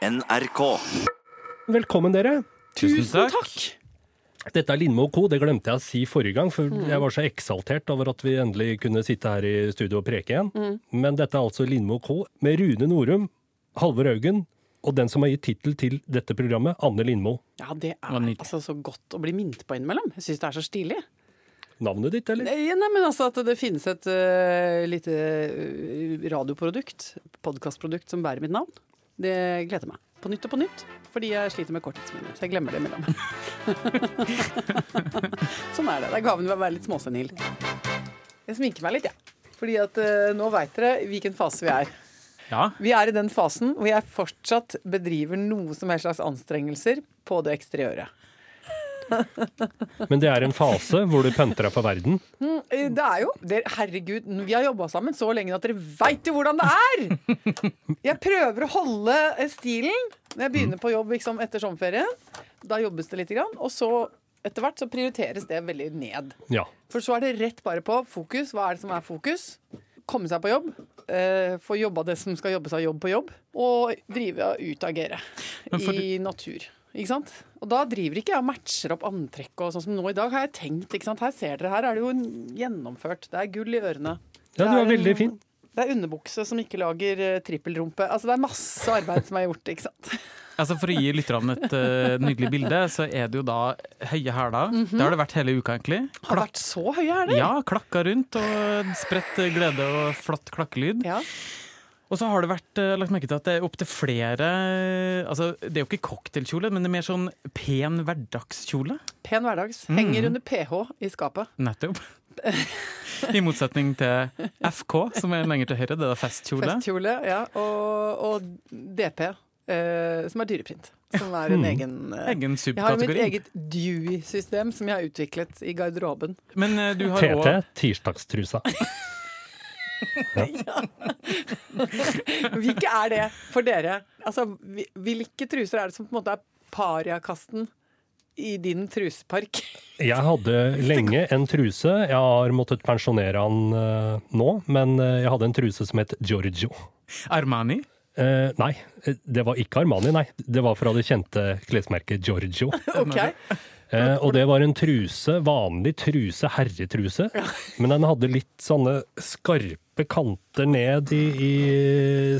NRK. Velkommen, dere. Tusen takk. Dette er Lindmo Co. Det glemte jeg å si forrige gang, for jeg var så eksaltert over at vi endelig kunne sitte her i studio og preke igjen. Men dette er altså Lindmo Co. med Rune Norum, Halvor Haugen og den som har gitt tittel til dette programmet, Anne Lindmo. Ja, det er altså så godt å bli minnet på innimellom. Jeg syns det er så stilig. Navnet ditt, eller? Nei, nei, men altså at det finnes et uh, lite øh, radioprodukt, podkastprodukt, som bærer mitt navn. Det gleder meg. På nytt og på nytt. Fordi jeg sliter med korttidsminne, så jeg glemmer det imellom. sånn er det. Det er gaven ved å være litt småsenil. Jeg sminker meg litt, jeg. Ja. Fordi at uh, nå veit dere hvilken fase vi er. Ja. Vi er i den fasen hvor jeg fortsatt bedriver noe som helst slags anstrengelser på det eksteriøre. Men det er en fase hvor du pønter deg for verden. Mm, Det er jo det, Herregud, vi har jobba sammen så lenge at dere veit jo hvordan det er! Jeg prøver å holde eh, stilen når jeg begynner på jobb liksom, etter sommerferien. Da jobbes det litt, grann, og så etter hvert så prioriteres det veldig ned. Ja. For så er det rett bare på fokus. Hva er det som er fokus? Komme seg på jobb. Eh, få jobba det som skal jobbes av jobb på jobb. Og drive og utagere i natur. Ikke sant? Og da driver ikke jeg og matcher opp antrekk og sånn som nå i dag. har jeg tenkt, ikke sant? Her ser dere, her er det jo gjennomført. Det er gull i ørene. Ja, du er en- veldig fin. Det er underbukse som ikke lager uh, trippelrumpe. Altså det er masse arbeid som er gjort, ikke sant. Altså For å gi lytterne et uh, nydelig bilde, så er det jo da høye hæler. Det har det vært hele uka, egentlig. Har det vært så høye, hæler? Ja, klakka rundt og spredt glede og flott klakkelyd. Ja. Og så har det vært eh, lagt merke til at det er opptil flere Altså, det er jo ikke cocktailkjole, men det er mer sånn pen hverdagskjole. Pen hverdags. Mm. Henger under ph i skapet. Nettopp. I motsetning til FK, som er lenger til høyre. Det er da festkjole. Festkjole, ja. Og, og DP, eh, som er dyreprint. Som er en Mm. egen eh, Egen Jeg har mitt eget Dewey-system som jeg har utviklet i garderoben. Men eh, du har TT, òg tirsdagstrusa. Hvilke er det for dere? Altså, Hvilke truser er det som på en måte er pariakasten i din trusepark? Jeg hadde lenge en truse. Jeg har måttet pensjonere han uh, nå, men eh, jeg hadde en truse som het Giorgio. Armani. Uh, nei, det var ikke Armani, nei. Det var fra det kjente klesmerket Giorgio. okay. Eh, og det var en truse, vanlig truse, herretruse. Men den hadde litt sånne skarpe kanter ned i, i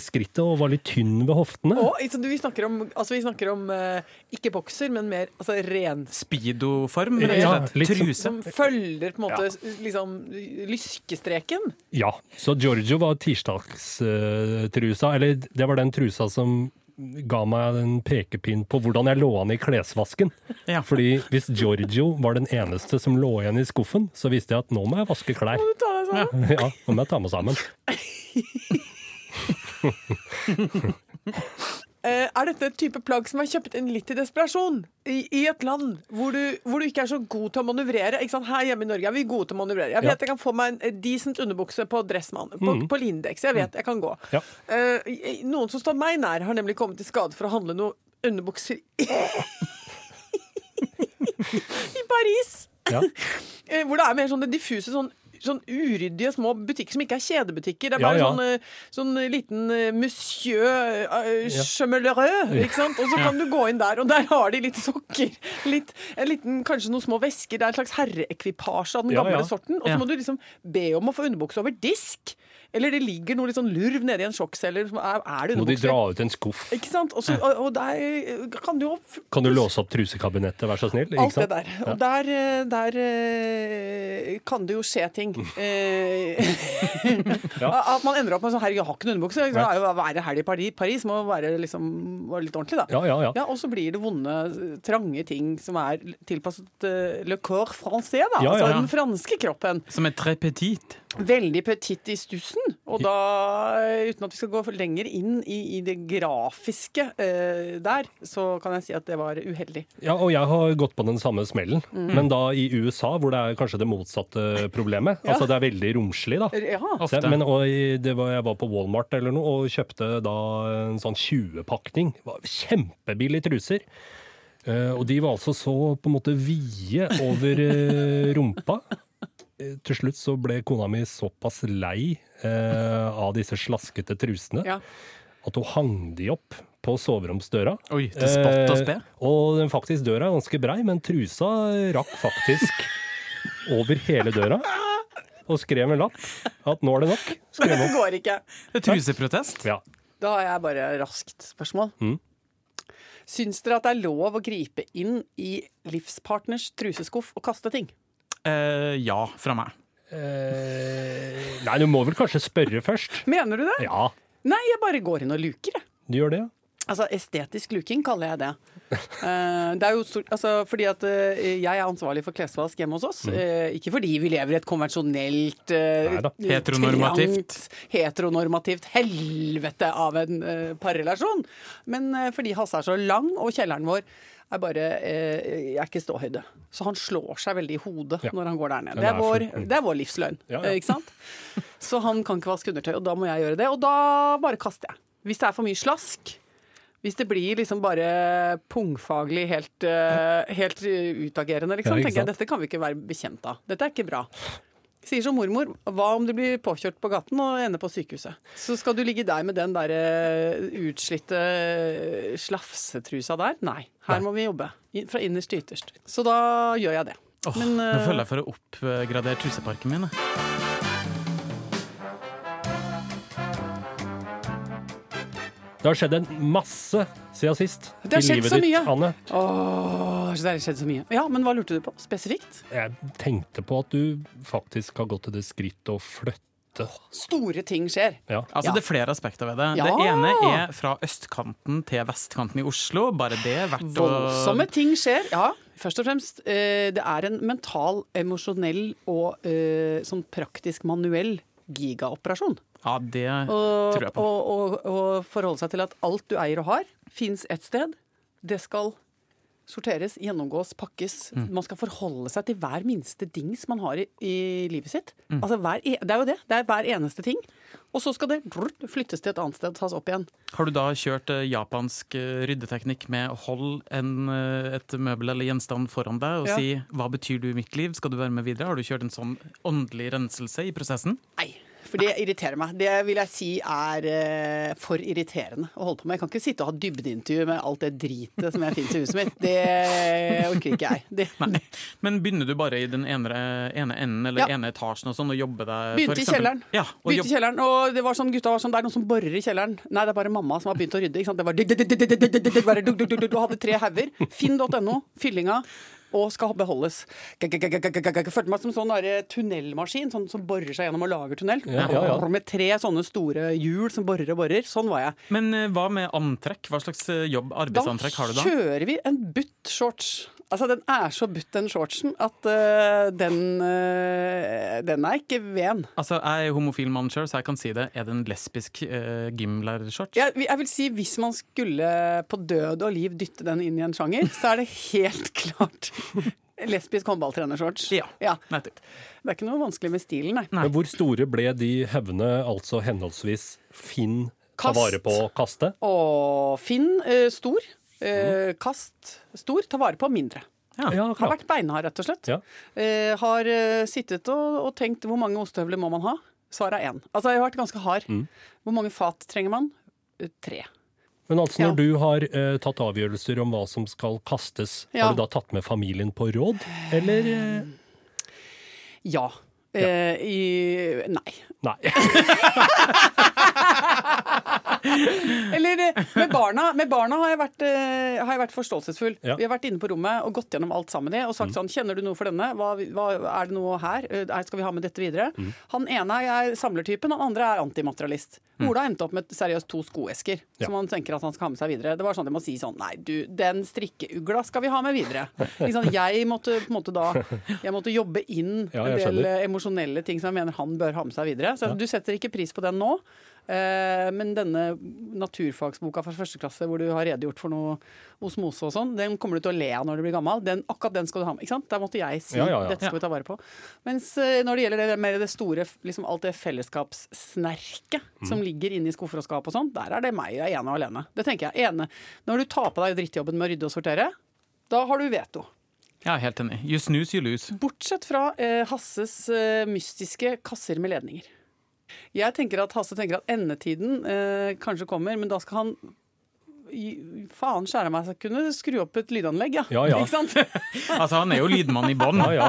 skrittet og var litt tynn ved hoftene. Og, så vi snakker om, altså vi snakker om uh, ikke bokser, men mer altså, ren Speedo-form, rett Ja, og slett. litt som- Truse. Som følger på en måte liksom lyskestreken. Ja, så Giorgio var tirsdagstrusa, eller det var den trusa som ga meg en pekepinn på hvordan jeg lå an i klesvasken. Ja. Fordi hvis Giorgio var den eneste som lå igjen i skuffen, så visste jeg at nå må jeg vaske klær. Du ta deg sammen. Ja, nå må jeg ta meg sammen. Eh, er dette et type plagg som er kjøpt inn litt i desperasjon? I, i et land hvor du, hvor du ikke er så god til å manøvrere? Her hjemme i Norge er vi gode til å manøvrere. Jeg vet Ja. jeg kan få meg en decent underbukse på Dressmann, på, mm. på Lindex. Jeg vet jeg kan gå. Ja. Uh, noen som står meg nær, har nemlig kommet i skade for å handle noen underbukser i, i Paris. Ja. Eh, Hvor det er mer sånn det diffuse, sånn, sånn uryddige små butikker som ikke er kjedebutikker. Det er bare ja. sånn, eh, sånn liten eh, monsieur uh, chemelereux, ikke sant? Og så kan du gå inn der, og der har de litt sokker. Litt, en liten, kanskje noen små vesker. Det er en slags herreekvipasje av den gamle ja. sorten. Og så må du liksom be om å få underbukse over disk. Eller det ligger noe litt sånn lurv nedi en sjokkselger. som Er, er det Må de dra ut en skuff? Ikke sant? Også, og, og der kan du jo Kan du låse opp trusekabinettet, vær så snill? Ikke Alt det der. Og der, eh, der eh, kan det jo skje ting. Eh, At man ender opp med sånn Herregud, jeg har ikke noen underbukse. Det er jo å være helg i Paris, Paris må være, liksom, være litt ordentlig, da. Ja, ja, ja. Ja, og så blir det vonde, trange ting som er tilpasset le corps français, da. Ja, altså ja. den franske kroppen. Som er très petit. Veldig petit i stussen. Og da, uten at vi skal gå lenger inn i, i det grafiske eh, der, så kan jeg si at det var uheldig. Ja, og jeg har gått på den samme smellen, Mm. men da i USA, hvor det er kanskje det motsatte problemet. Ja. Altså det er veldig romslig, da. Ja. Så men, og det var, jeg var på Walmart eller noe og kjøpte da en sånn 20-pakning. Det var Kjempebillige truser. Uh, og de var altså så på en måte vide over uh, rumpa. Eh, Til slutt så ble kona mi såpass lei eh, av disse slaskete trusene Ja. at hun hang de opp på soveromsdøra. Oi, til spott og spe. Eh, og den faktisk døra er ganske brei, men trusa rakk faktisk over hele døra. Og skrev en lapp at nå er det nok. Skrev Det går ikke. Det er Truseprotest. Ja. Da har jeg bare raskt spørsmål. Mm. Syns dere at det er lov å gripe inn i livspartners truseskuff og kaste ting? Eh, ja, fra meg. Eh, nei, du må vel kanskje spørre først. Mener du det? Ja, Nei, jeg bare går inn og luker, jeg. du gjør det, ja. Altså estetisk luking kaller jeg det. Uh, det er jo stort, altså, fordi at uh, jeg er ansvarlig for klesvask hjemme hos oss. Eh, ikke fordi vi lever i et konvensjonelt uh, Neida. Heteronormativt. heteronormativt helvete av en parrelasjon. Men fordi Hasse er så lang, og kjelleren vår er bare eh, er ikke ståhøyde. Så han slår seg veldig i hodet Ja. når han går der ned. Det er vår, det er vår livsløgn. Ja, ja. eh, Ikke sant? Så han kan ikke vaske undertøy, og da må jeg gjøre det. Og da bare kaster jeg. Hvis det er for mye slask, hvis det blir liksom bare pungfaglig helt, eh, helt utagerende, liksom, tenker jeg dette kan vi ikke være bekjent av. Dette er ikke bra. Sier som mormor, hva om du blir påkjørt på gaten og ender på sykehuset? Så skal du ligge der med den der eh, utslitte eh, slafsetrusa der? Nei, her må vi jobbe. Fra innerst til ytterst. Så da gjør jeg det. Åh, Men, nå eh, føler jeg for å oppgradere truseparken min. Det har skjedd en masse siden sist Det har i skjedd livet så ditt, mye. Anne. Åh, så det har skjedd så mye. Ja, men hva lurte du på spesifikt? Jeg tenkte på at du faktisk har gått til det skritt å flytte. Store ting skjer. Ja. Altså, Ja. Det er flere aspekter ved det. Ja. Det ene er fra østkanten til vestkanten i Oslo. Bare det er verdt å Voldsomme ting skjer. Ja, først og fremst. Eh, det er en mental, emosjonell og eh, sånn praktisk manuell gigaoperasjon. Ja, det Og, tror jeg på. og, og, og forholde seg til at alt du eier og har, fins ett sted. Det skal sorteres, gjennomgås, pakkes. Mm. Man skal forholde seg til hver minste dings man har i, i livet sitt. Mm. Altså hver, e- det er jo det. Det er hver eneste ting. Og så skal det flyttes til et annet sted, og tas opp igjen. Har du da kjørt eh, japansk eh, ryddeteknikk med å holde en, eh, et møbel eller gjenstand foran deg og Ja. si 'hva betyr du i mitt liv', skal du være med videre? Har du kjørt en sånn åndelig renselse i prosessen? Nei, for det irriterer meg. Det vil jeg si er eh, for irriterende å holde på med. Jeg kan ikke sitte og ha dybdeintervju med alt det dritet som jeg finner i huset mitt. Det orker ikke jeg. Det... Nei. Men begynner du bare i den ene, ene enden eller ja. ene etasjen og sånn, og jobber deg Begynte i kjelleren. Ja, og Begynte jobb... kjelleren, og det var sånn, gutta var sånn, det er noen som borer i kjelleren. Nei, det er bare mamma som har begynt å rydde. Ikke sant? Det var Du hadde tre hauger. Finn.no, fyllinga. Og skal beholdes. Jeg følte meg som sånn der tunnelmaskin sånn som borer seg gjennom og lager tunnel. Ja, ja, ja. Med tre sånne store hjul som borer og borer. Sånn var jeg. Men eh, hva med antrekk? Hva slags eh, jobb, arbeidsantrekk har du da? da? kjører vi en butt shorts. Altså, den er så butt, den shortsen, at uh, den, uh, den er ikke ven. Altså, Jeg er homofil mann sjøl, så jeg kan si det. Er det en lesbisk uh, gymlærershorts? Jeg, jeg vil si Hvis man skulle på død og liv dytte den inn i en sjanger, så er det helt klart lesbisk håndballtrenershorts. Ja. Ja. Nettopp. Det er ikke noe vanskelig med stilen, nei. Nei. Men hvor store ble de hevene, altså henholdsvis Finn ta Kast. vare på å kaste? Og Finn stor. Øh, kast stor. Ta vare på mindre. Ja. Ja, Har vært beinhard, rett og slett. Ja. Eh, har øh, sittet og, og tenkt hvor mange ostehøvler må man ha? Svaret er én. Altså, jeg har vært ganske hard. Mm. Hvor mange fat trenger man? Eh, tre. Men altså Ja. når du har eh, tatt avgjørelser om hva som skal kastes, Ja. har du da tatt med familien på råd? Eller eh, Ja. Eh, i Nei. nei? Eller eh, med barna, med barna har, jeg vært, uh, har jeg vært forståelsesfull. Ja. Vi har vært inne på rommet og gått gjennom alt sammen med og sagt sånn Kjenner du noe for denne? Hva, hva, er det noe her? Eh, er- Skal vi ha med dette videre? Han ene er samlertypen, han andre er antimaterialist. Ola endte opp med seriøst to skoesker Ja. som han tenker at han skal ha med seg videre. Det var sånn jeg må si sånn Nei, du, den strikkeugla skal vi ha med videre. Liksom. Jeg måtte på en måte da Jeg måtte jobbe inn Ja, en del emosjonelle ting som jeg mener han bør ha med seg videre. Så du setter ikke pris på den nå. Eh, men denne naturfagsboka fra første klasse hvor du har redegjort for noe osmose og sånn, den kommer du til å le av når du blir gammel. Den, akkurat den skal du ha med. ikke sant? Der måtte jeg si Ja, ja, ja. dette skal vi ta vare på. Mens eh, når det gjelder det, mer det store, liksom alt det fellesskapssnerket Mm. som ligger inne i skuffer og skap og sånn, der er det meg jeg er ene og alene. Det tenker jeg. Ene. Når du tar på deg drittjobben med å rydde og sortere, da har du veto. Ja, helt enig. You snooze, you lose. Bortsett fra eh, Hasses eh, mystiske kasser med ledninger. Jeg tenker at Hasse tenker at endetiden eh, kanskje kommer, men da skal han faen skjære meg, så kunne kunne skru opp et lydanlegg, ja. Ja, ja. Ikke sant? Altså, han er jo lydmann i bånn. Ja, ja.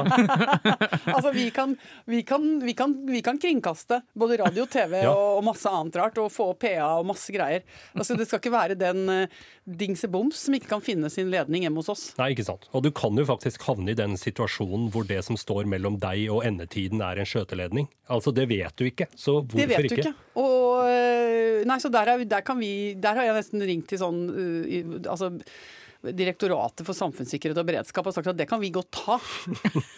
Altså, vi kan, vi, kan, vi, kan, vi kan kringkaste både radio, TV Ja. og, og masse annet rart, og få PA og masse greier. Altså, det skal ikke være den uh, dingseboms som ikke kan finne sin ledning hjemme hos oss. Nei, ikke sant. Og du kan jo faktisk havne i den situasjonen hvor det som står mellom deg og endetiden er en skjøteledning. Altså, det vet du ikke, så hvorfor ikke? Det vet du ikke? ikke. Og, øh, nei, så der, er, der, kan vi, der har jeg nesten ringt til sånn øh, i, altså, Direktoratet for samfunnssikkerhet og beredskap har sagt at det kan vi godt ta.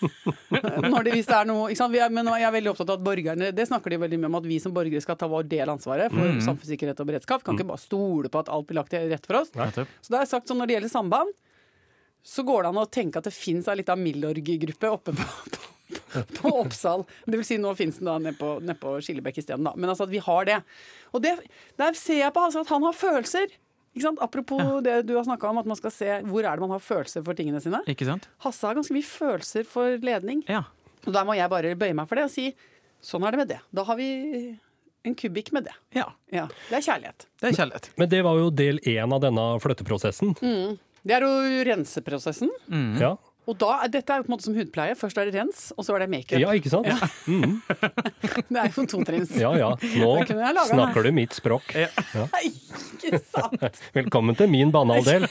Når det, hvis det er noe, ikke sant? Vi men jeg er veldig opptatt av at borgerne Det snakker de veldig mye om at vi som borgere skal ta vår del ansvaret for samfunnssikkerhet og beredskap. Kan ikke bare stole på at alt blir lagt til rette for oss. Nei, Så da har jeg sagt sånn når det gjelder samband, så går det an å tenke at det fins ei lita Milorg-gruppe oppe på, på, på Oppsal. Det vil si, nå fins den da nede på, nede på Skillebekk isteden, da. Men altså at vi har det. Og det, der ser jeg på altså at han har følelser. Ikke sant? Apropos det du har snakka om, at man skal se hvor er det man har følelser for tingene sine. Ikke sant? Hasse har ganske mye følelser for ledning. Ja. Og der må jeg bare bøye meg for det og si sånn er det med det. Da har vi en kubikk med det. ja. Ja, Det er kjærlighet. Det er kjærlighet. Men det var jo del én av denne flytteprosessen. Det er jo renseprosessen. Ja. Og da, Dette er jo på en måte som hudpleie. Først er det rens, og så er det makeup. ja, ikke sant? Det er jo totrinns. Ja ja. Nå snakker du mitt språk. Nei, ikke sant! Velkommen til min banehalvdel.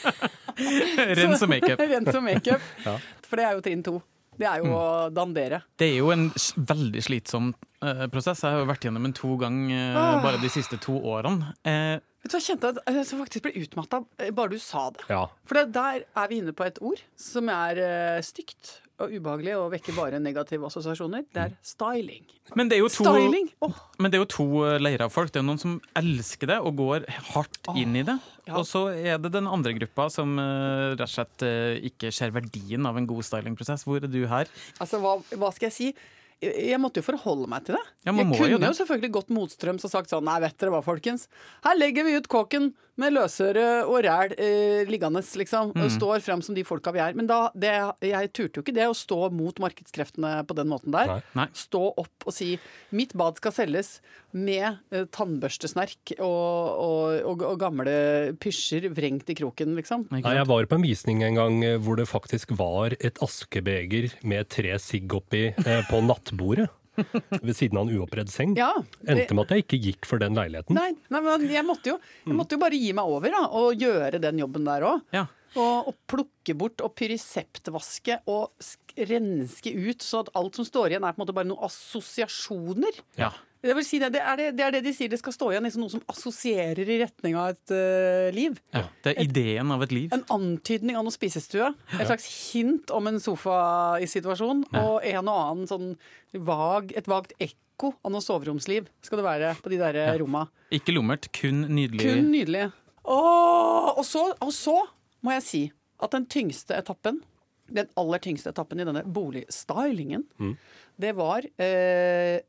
Rens og makeup. Rens og makeup. Ja. For det er jo trinn to. Det er jo å dandere. Det er jo en veldig slitsom eh, prosess. Jeg har jo vært gjennom den to ganger Ah. bare de siste to årene. Eh, Vet du Jeg kjente at jeg faktisk ble utmatta bare du sa det. Ja. For det, der er vi inne på et ord som er uh, stygt og ubehagelig og vekker bare negative assosiasjoner. Det er styling. men det er jo to, Styling! Åh, men det er jo to eh, leirer av folk. Det er noen som elsker det og går hardt inn i det. ja. Og så er det den andre gruppa som uh, rett og slett uh, ikke ser verdien av en god stylingprosess. Hvor er du her? altså, hva, hva skal jeg si? Jeg måtte jo forholde meg til det. Ja, jeg kunne jo det. jo selvfølgelig gått motstrøms og sagt sånn Nei, vet dere hva, folkens. Her legger vi ut kåken med løsøre og ræl eh, liggende, liksom. Mm. Og står frem som de folka vi er. Men da, det, jeg turte jo ikke det, å stå mot markedskreftene på den måten der. Nei. Nei. Stå opp og si mitt bad skal selges med eh, tannbørstesnerk og, og, og, og gamle pysjer vrengt i kroken, liksom. Nei, jeg var på en visning en gang eh, hvor det faktisk var et askebeger med tre sigg oppi eh, på nattbordet. Ved siden av en uoppredd seng. Ja, det- Endte med at jeg ikke gikk for den leiligheten. Nei, nei, men jeg måtte, jo, jeg måtte jo bare gi meg over da, og gjøre den jobben der òg. Ja. Og, og plukke bort og pyriseptvaske og renske ut, så at alt som står igjen er på en måte bare noen assosiasjoner. Ja. Det, vil si det, det, er det, det er det de sier det skal stå igjen, liksom noe som assosierer i retning av et uh, liv. ja. Det er ideen av et liv. En antydning av noe spisestue. Et slags hint om en sofa i situasjon. Og en og annen sånn vag, et vagt ekko av noe soveromsliv skal det være på de der Ja. romma. Ikke lummert, kun nydelig. Kun nydelig. Åh, og, så, og så må jeg si at den tyngste etappen, den aller tyngste etappen i denne boligstylingen, det var eh,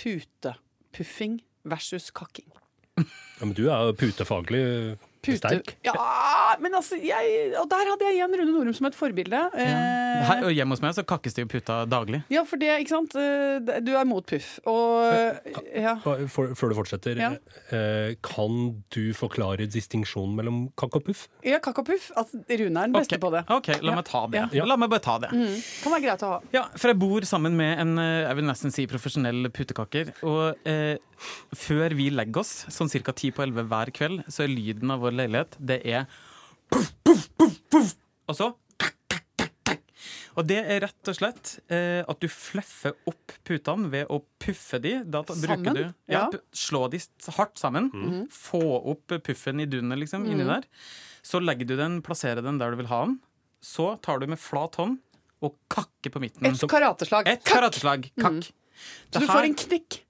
putepuffing versus kakking. Ja, men du er jo putefaglig Pute- sterk. Ja, men altså, jeg, og der hadde jeg igjen Rune Norum som et forbilde. Ja. Her, og hjemme hos meg så kakkes det jo puta daglig. ja, for det, ikke sant. Eh, Du er mot puff. Og ja. Hva- For, før du fortsetter, Ja. eh, kan du forklare distinksjonen mellom kakk og puff? ja kakk og puff. Altså, Rune er den beste okay. på det. ok, la meg ta det. Ja. La meg bare ta det. Mm, kan være greit å ha. Ja, for jeg bor sammen med en eh, jeg vil nesten si profesjonell putekakker. Og eh, før vi legger oss, sånn ca. ti på elleve hver kveld, så er lyden av vår leilighet det er puff, puff, puff, puff. Og så og det er rett og slett eh, at du fluffer opp putene ved å puffe de. Da Sammen? du ja, Ja. Slå de hardt sammen. Få opp puffen i dunet liksom, inni der. Så legger du den, plasserer den der du vil ha den. Så tar du med flat hånd og kakker på midten. Et karateslag. Et karateslag. Kakk. Så du får en knekk.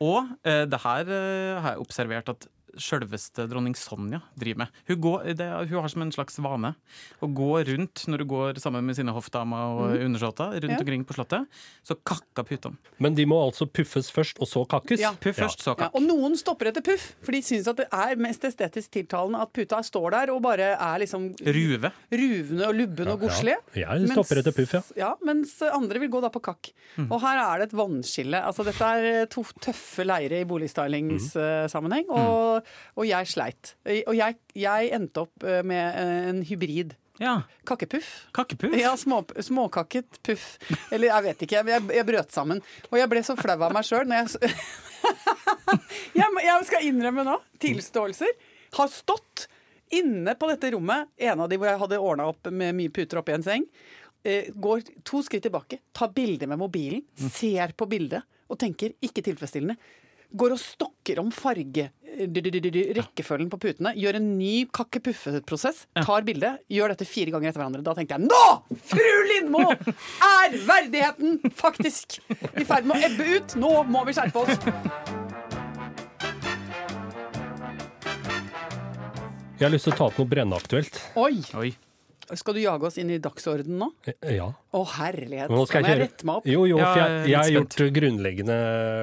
Og eh, det her eh, har jeg observert at sjølveste dronning Sonja driver med. Hun, går, det, hun har som en slags vane å gå rundt når hun går sammen med sine hoffdamer og undersåtter rundt Ja. omkring på Slottet. Så kakka pyton. Men de må altså puffes først, og så kakkes? Ja. Puff først, så Ja, kakk. og noen stopper etter puff, for de syns at det er mest estetisk tiltalende at puta står der og bare er liksom Ruve. ruvende og lubben og godslig. Ja, jeg stopper etter puff, ja. ja. Mens andre vil gå da på kakk. Mm. Og her er det et vannskille. Altså, dette er to tøffe leire i boligstylingssammenheng. Mm. Og og, og jeg sleit. Og jeg, jeg endte opp eh, med eh, en hybrid. Ja. Kakkepuff. Kakkepuff. Ja, små, småkakket puff. Eller jeg vet ikke, jeg, jeg brøt sammen. Og jeg ble så flau av meg sjøl når jeg jeg, jeg skal innrømme nå, tilståelser, har stått inne på dette rommet, en av de hvor jeg hadde ordna opp med mye puter oppi en seng, eh, går to skritt tilbake, tar bilde med mobilen, ser på bildet og tenker ikke tilfredsstillende. Går og stokker om farge, rekkefølgen på putene, gjør en ny kakkepuffeprosess, tar bilde, gjør dette fire ganger etter hverandre. Da tenkte jeg nå, fru Lindmo, er verdigheten faktisk i ferd med å ebbe ut. Nå må vi skjerpe oss. Jeg har lyst til å ta opp noe brennaktuelt. Oi, Oi. Skal du jage oss inn i dagsorden nå? Eh, Ja. Å herlighet, nå skal skal jeg rette meg opp? Jo, jo, for jeg jeg, har gjort grunnleggende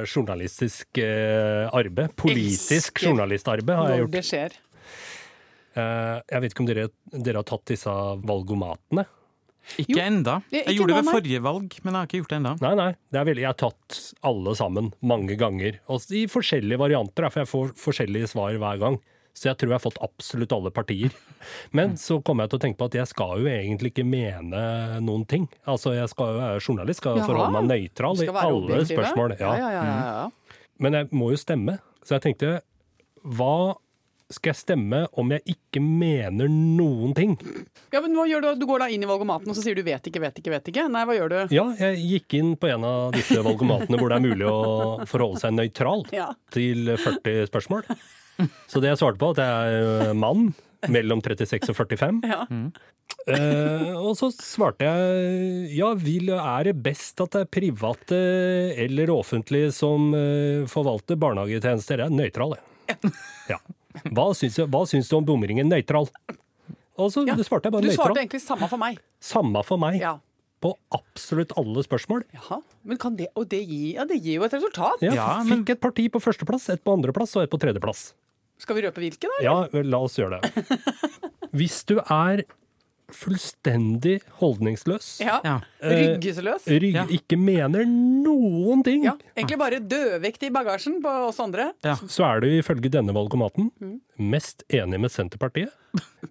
journalistisk eh, arbeid. Politisk journalistarbeid har jeg Når gjort. det skjer. Eh, jeg vet ikke om dere, dere har tatt disse valgomatene? Ikke enda. Ikke Jeg gjorde det ved forrige valg, men jeg har ikke gjort det enda. Nei, nei. Det er veldig, jeg har tatt alle sammen mange ganger. Og i forskjellige varianter, for jeg får forskjellige svar hver gang. Så jeg tror jeg har fått absolutt alle partier. Men så kommer jeg til å tenke på at jeg skal jo egentlig ikke mene noen ting. Altså, jeg skal jo være journalist, skal Jaha. forholde meg nøytral i alle objektive. spørsmål. Ja, ja, ja, ja, ja. Men jeg må jo stemme. Så jeg tenkte, hva skal jeg stemme om jeg ikke mener noen ting? ja, men hva gjør du? Du går da inn i valgomaten og så sier du vet ikke, vet ikke, vet ikke. Nei, hva gjør du? Ja, jeg gikk inn på en av disse valgomatene hvor det er mulig å forholde seg nøytral Ja. til 40 spørsmål. Så det jeg svarte på, at jeg er mann mellom 36 og 45. Ja. Eh, og så svarte jeg ja, vil, er det best at det er private eller offentlige som eh, forvalter barnehagetjenester? Jeg er nøytral, jeg. Ja. Hva syns, hva syns du om bomringen? Nøytral. Og så Ja. svarte jeg bare nøytral. Du svarte nøytral. egentlig samme for meg. Samme for meg. Ja. På absolutt alle spørsmål. Jaha. Men kan det, og det gir, ja, det gir jo et resultat. Ja, fikk et parti på førsteplass, et på andreplass og et på tredjeplass. Skal vi røpe hvilke, da? Ja, la oss gjøre det. Hvis du er fullstendig holdningsløs, Ja. Ja. Eh, Ryggesløs. rygg, Ja. ikke mener noen ting, Ja. Egentlig bare dødvekt i bagasjen på oss andre. så er du ifølge denne valgomaten Mm. mest enig med Senterpartiet.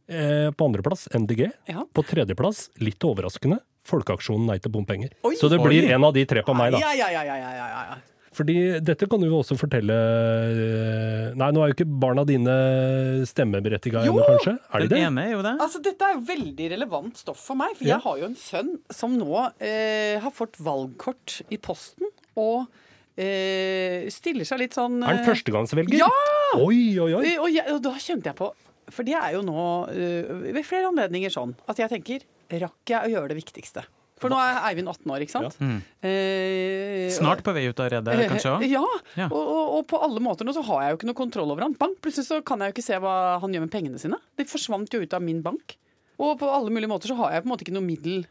Eh, på andreplass MDG. Ja. På tredjeplass, litt overraskende, Folkeaksjonen Nei til bompenger. Oi. Så det blir Oi. en av de tre på meg, da. Ja, ja, ja, ja, ja, ja, ja. Fordi dette kan du jo også fortelle eh, Nei, nå er jo ikke barna dine stemmeberettiga ennå, kanskje? Er de det? ene er jo det. Altså, Dette er jo veldig relevant stoff for meg. For Ja. jeg har jo en sønn som nå eh, har fått valgkort i posten. Og eh, stiller seg litt sånn Er han eh, førstegangsvelger? Ja! Oi, oi, oi. Eh, Og, jeg, og da kjente jeg på For det er jo nå uh, ved flere anledninger sånn at jeg tenker Rakk jeg å gjøre det viktigste? For nå er Eivind 18 år, ikke sant? Eh, Snart på vei ut av redet, kanskje også? Ja, Ja. Og, og, og på alle måter nå så har jeg jo ikke noe kontroll over han. Bang, plutselig så kan jeg jo ikke se hva han gjør med pengene sine. De forsvant jo ut av min bank. Og på alle mulige måter så har jeg på en måte ikke noe middel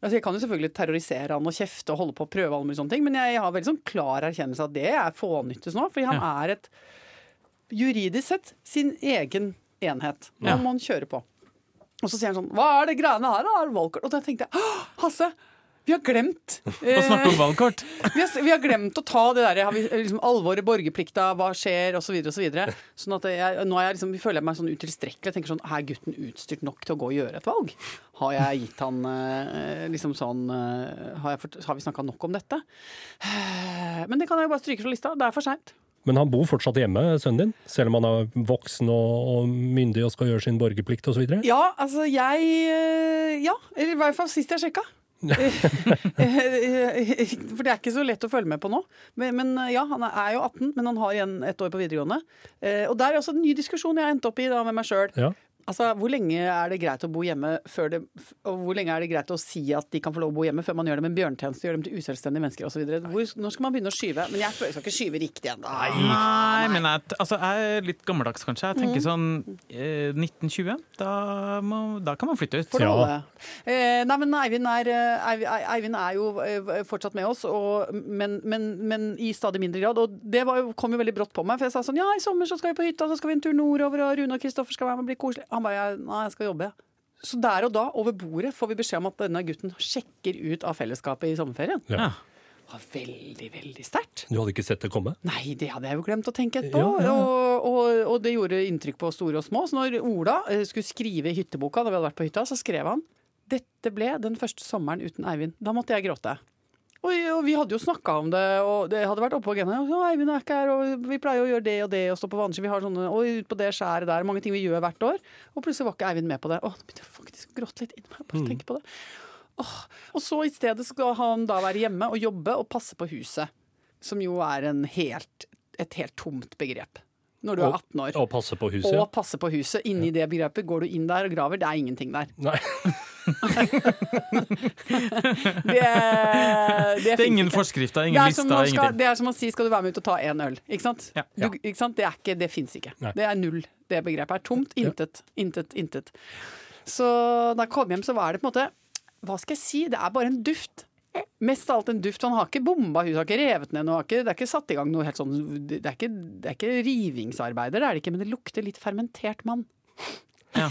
Altså Jeg kan jo selvfølgelig terrorisere han og kjefte og holde på å prøve alle mulige sånne ting, men jeg har veldig sånn klar erkjennelse av at det er fånyttes nå. Fordi han Ja. er et juridisk sett sin egen enhet. Nå Ja. må han kjøre på. Og så sier han sånn Hva er det greiene her, da? Valgkort? Og da tenkte jeg «Åh, Hasse, vi har glemt Å snakke om valgkort. vi har, vi har glemt å ta det der har vi, liksom, alvoret, borgerplikta, hva skjer, osv. Så og så sånn at jeg, nå er jeg liksom, føler jeg meg sånn utilstrekkelig. Jeg tenker sånn, Er gutten utstyrt nok til å gå og gjøre et valg? Har jeg gitt han eh, liksom sånn eh, Har, fått- har vi snakka nok om dette? Eh, Men det kan jeg jo bare stryke fra lista. Det er for seint. Men han bor fortsatt hjemme, sønnen din? Selv om han er voksen og, myndig og skal gjøre sin borgerplikt osv.? Ja, altså jeg eh, Ja. Eller i hvert fall sist jeg sjekka. For det er ikke så lett å følge med på nå. Men, men ja, han er jo 18, men han har igjen ett år på videregående. Eh, Og der er også en ny diskusjon jeg har endt opp i da med meg sjøl. Ja. Altså, hvor lenge er det greit å bo hjemme før det Og hvor lenge er det greit å si at de kan få lov å bo hjemme før man gjør dem en bjørntjeneste, gjør dem til uselvstendige mennesker osv. Når skal man begynne å skyve? Men jeg føler jeg skal ikke skyve riktig ennå. Nei, men jeg, altså, jeg er litt gammeldags, kanskje. Jeg Mm. tenker sånn eh, 1920. Da, må, da kan man flytte ut. For Ja. Eh, nei, men Eivind er, eh, Eivind er jo eh, fortsatt med oss, og, men, men, men i stadig mindre grad. Og det var kom jo veldig brått på meg, for jeg sa sånn Ja, i sommer så skal vi på hytta, så skal vi en tur nordover, og Rune og Kristoffer skal være med og bli koselig. Han bare «Jeg- Nei, jeg skal jobbe. Så der og da, over bordet, får vi beskjed om at denne gutten sjekker ut av fellesskapet i sommerferien. Ja. Det var veldig, veldig sterkt. Du hadde ikke sett det komme? Nei, det hadde jeg jo glemt å tenke etterpå. Ja, ja, ja. Og, og, og det gjorde inntrykk på store og små. Så når Ola eh, skulle skrive i hytteboka, da vi hadde vært på hytta, så skrev han dette ble den første sommeren uten Eivind. Da måtte jeg gråte. Og, og vi hadde jo snakka om det, og det hadde vært oppe på agendaen. Eivind er ikke her, og vi pleier å gjøre det og det, og stå på vannski. Vi har sånne, og ut på det skjæret der. Mange ting vi gjør hvert år. Og plutselig var ikke Eivind med på det. Å, nå begynte jeg faktisk å gråte litt inni meg. Bare tenke på det. Åh. Og så i stedet skal han da være hjemme og jobbe og passe på huset. Som jo er en helt, et helt tomt begrep. Når du er 18 år. Og passe på huset? Og passe på huset. Inni det begrepet går du inn der og graver. Det er ingenting der. Nei. Det, det, Det er ingen forskrifter, ingen er, som lister, ingenting. det er som å si skal du være med ut og ta én øl. Ikke sant? Ja. Du, ikke sant? Det, er ikke, det fins ikke. Nei. Det er null. Det begrepet er tomt. Intet. Intet. Intet. Så da jeg kom hjem, så var det på en måte Hva skal jeg si? Det er bare en duft. Mest av alt en duft. Han har ikke bomba huset, har ikke revet ned noe. har ikke- Det er ikke satt i gang noe helt sånn Det er ikke, det er ikke rivingsarbeider, det er det ikke, men det lukter litt fermentert mann. Ja.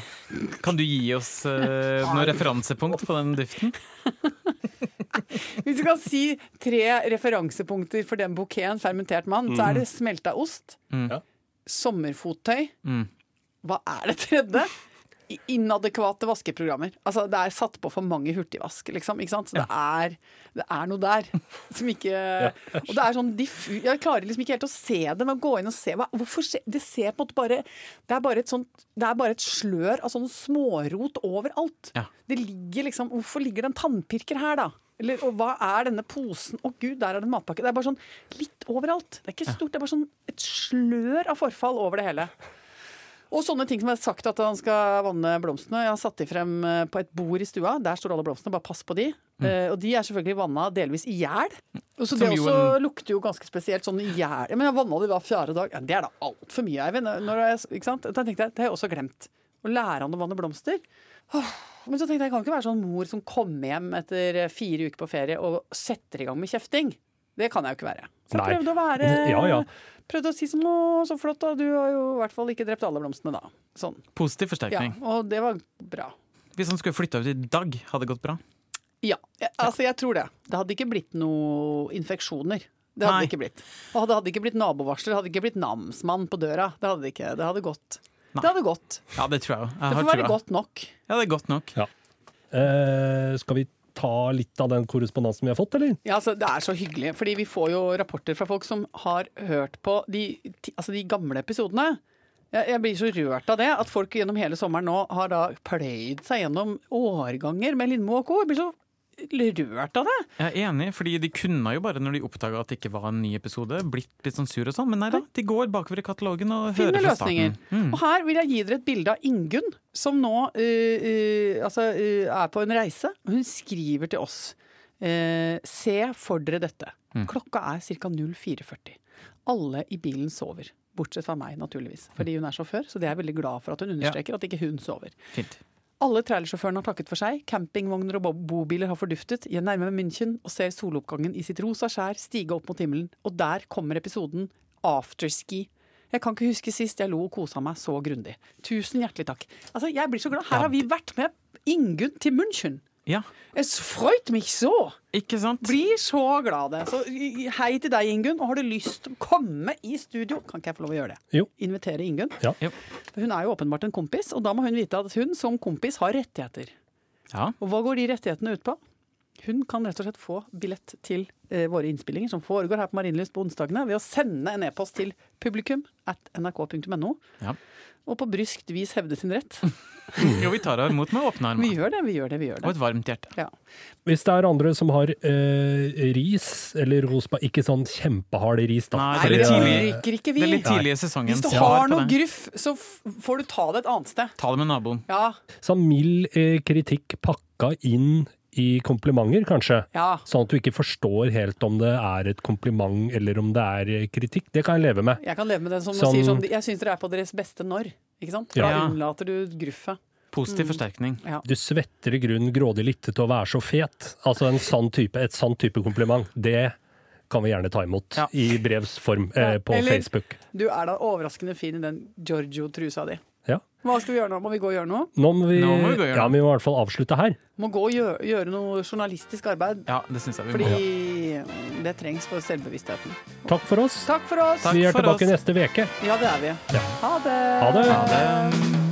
Kan du gi oss uh, noe referansepunkt på den duften? Hvis du kan si tre referansepunkter for den bouqueten fermentert mann, så er det smelta ost, Mm. Sommerfottøy Mm. Hva er det tredje? Inadekvate vaskeprogrammer. Altså, det er satt på for mange hurtigvask, liksom. Ikke sant? Så det, er, det er noe der som ikke Og det er sånn diffu... Jeg klarer liksom ikke helt å se det, men å gå inn og se hva, Hvorfor se, Det ser på en måte bare Det er bare et sånt Det er bare et slør av sånn smårot overalt. Ja. Det ligger liksom Hvorfor ligger det en tannpirker her, da? Eller, og hva er denne posen? Å gud, der er det en matpakke. Det er bare sånn litt overalt. Det er ikke stort, det er bare sånn et slør av forfall over det hele. Og sånne ting som er sagt at han skal vanne blomstene. Jeg har satt de frem eh, på et bord i stua. Der står alle blomstene, bare pass på de. Eh, og de er selvfølgelig vanna delvis i hjel. Så det også en- lukter jo ganske spesielt sånn i hjel. Men jeg vanna de hver fjerde dag. Ja, det er da altfor mye, Eivind. Da tenkte jeg, Det har jeg også glemt. Å lære han å vanne blomster. Åh, Men så tenkte jeg, jeg kan ikke være sånn mor som kommer hjem etter fire uker på ferie og setter i gang med kjefting. Det kan jeg jo ikke være. Så jeg prøvde å være Ja, ja. Prøvde å si som å, så flott da, du har jo i hvert fall ikke drept alle blomstene da. Sånn. Positiv Ja, og det var bra. Hvis han skulle flytta ut i dag, hadde det gått bra? Ja, jeg, altså jeg tror det. Det hadde ikke blitt noe infeksjoner. Det hadde Nei. det ikke blitt. Og det hadde ikke blitt nabovarsler, det hadde ikke blitt namsmann på døra. Det hadde ikke. Det hadde gått. Nei. Det hadde gått. Ja, det tror jeg òg. Det får være trua. godt nok. Ja, det er godt nok. Eh, skal vi ta litt av den korrespondansen vi har fått, eller? Ja, altså, det er så hyggelig, fordi vi får jo rapporter fra folk som har hørt på de, altså, de gamle episodene. Jeg, blir så rørt av det, at folk gjennom hele sommeren nå har da pløyd seg gjennom årganger med Lindmo og co. Jeg blir så rørt av det. Jeg er enig, fordi de kunne jo bare, når de oppdaga at det ikke var en ny episode, blitt litt sånn sur og sånn, men nei da. De går bakover i katalogen og Finne hører fra løsninger. starten. Mm. Og her vil jeg gi dere et bilde av Ingunn, som nå uh, uh, altså, uh, er på en reise. Hun skriver til oss. Se for dere dette. Mm. Klokka er ca. 04.40. Alle i bilen sover. Bortsett fra meg, naturligvis. Fordi hun er sjåfør, så det er jeg veldig glad for at hun understreker at ikke hun sover. Fint. Alle trailersjåførene har takket for seg. Campingvogner og bobiler har forduftet. Jeg nærmer meg München og ser soloppgangen i sitt rosa skjær stige opp mot himmelen. Og der kommer episoden Afterski. Jeg kan ikke huske sist jeg lo og kosa meg så grundig. Tusen hjertelig takk. Altså, jeg blir så glad. Her har vi vært med Ingunn til München. Ja, Es freut mich så! ikke sant? Blir så glad det. Så hei til deg, Ingunn. Og har du lyst til å komme i studio, kan ikke jeg få lov å gjøre det? Jo. Invitere Ingunn. Ja. Jo. Hun er jo åpenbart en kompis, og da må hun vite at hun som kompis har rettigheter. Ja. Og hva går de rettighetene ut på? Hun kan rett og slett få billett til eh, våre innspillinger som foregår her på Marienlyst på onsdagene ved å sende en e-post til publikum at nrk.no. Ja. Og på bryskt vis hevde sin rett. Jo, vi tar henne imot med åpne armer. Vi gjør det, vi gjør det. vi gjør det. Og et varmt hjerte. Ja. Hvis det er andre som har eh, ris eller rosba, ikke sånn kjempehard ris, da. Nei, det er litt tidlig. ikke vi. Det er litt tidlig i sesongen. Hvis du har noe gruff, så får du ta det et annet sted. Ta det med naboen. Ja, Sånn mild eh, kritikk pakka inn i komplimenter, kanskje. ja. Sånn at du ikke forstår helt om det er et kompliment eller om det er eh, kritikk. Det kan jeg leve med. Jeg kan leve med den som Sånn- sier sånn Jeg syns dere er på deres beste når. Ikke sant? Da Ja. unnlater du gruffet. Positiv forsterkning. Du svetter i grunnen grådig lite til å være så fet. Altså en sånn type, et sånn type kompliment. Det kan vi gjerne ta imot Ja. i brevs form eh, på Eller- Facebook. Du er da overraskende fin i den Giorgio-trusa di. Ja. Hva skal vi gjøre nå? Må vi gå og gjøre noe? Nå må vi, Nå må vi gå og gjøre ja, noe. vi må i hvert fall avslutte her. Må gå og gjøre, gjøre noe journalistisk arbeid. Ja, det synes jeg vi må. Fordi Det trengs for selvbevisstheten. Takk for oss. Takk for oss. Takk Vi er tilbake oss. neste uke. Ja, det er vi. Ja. Ha det. Ha det. Ha det.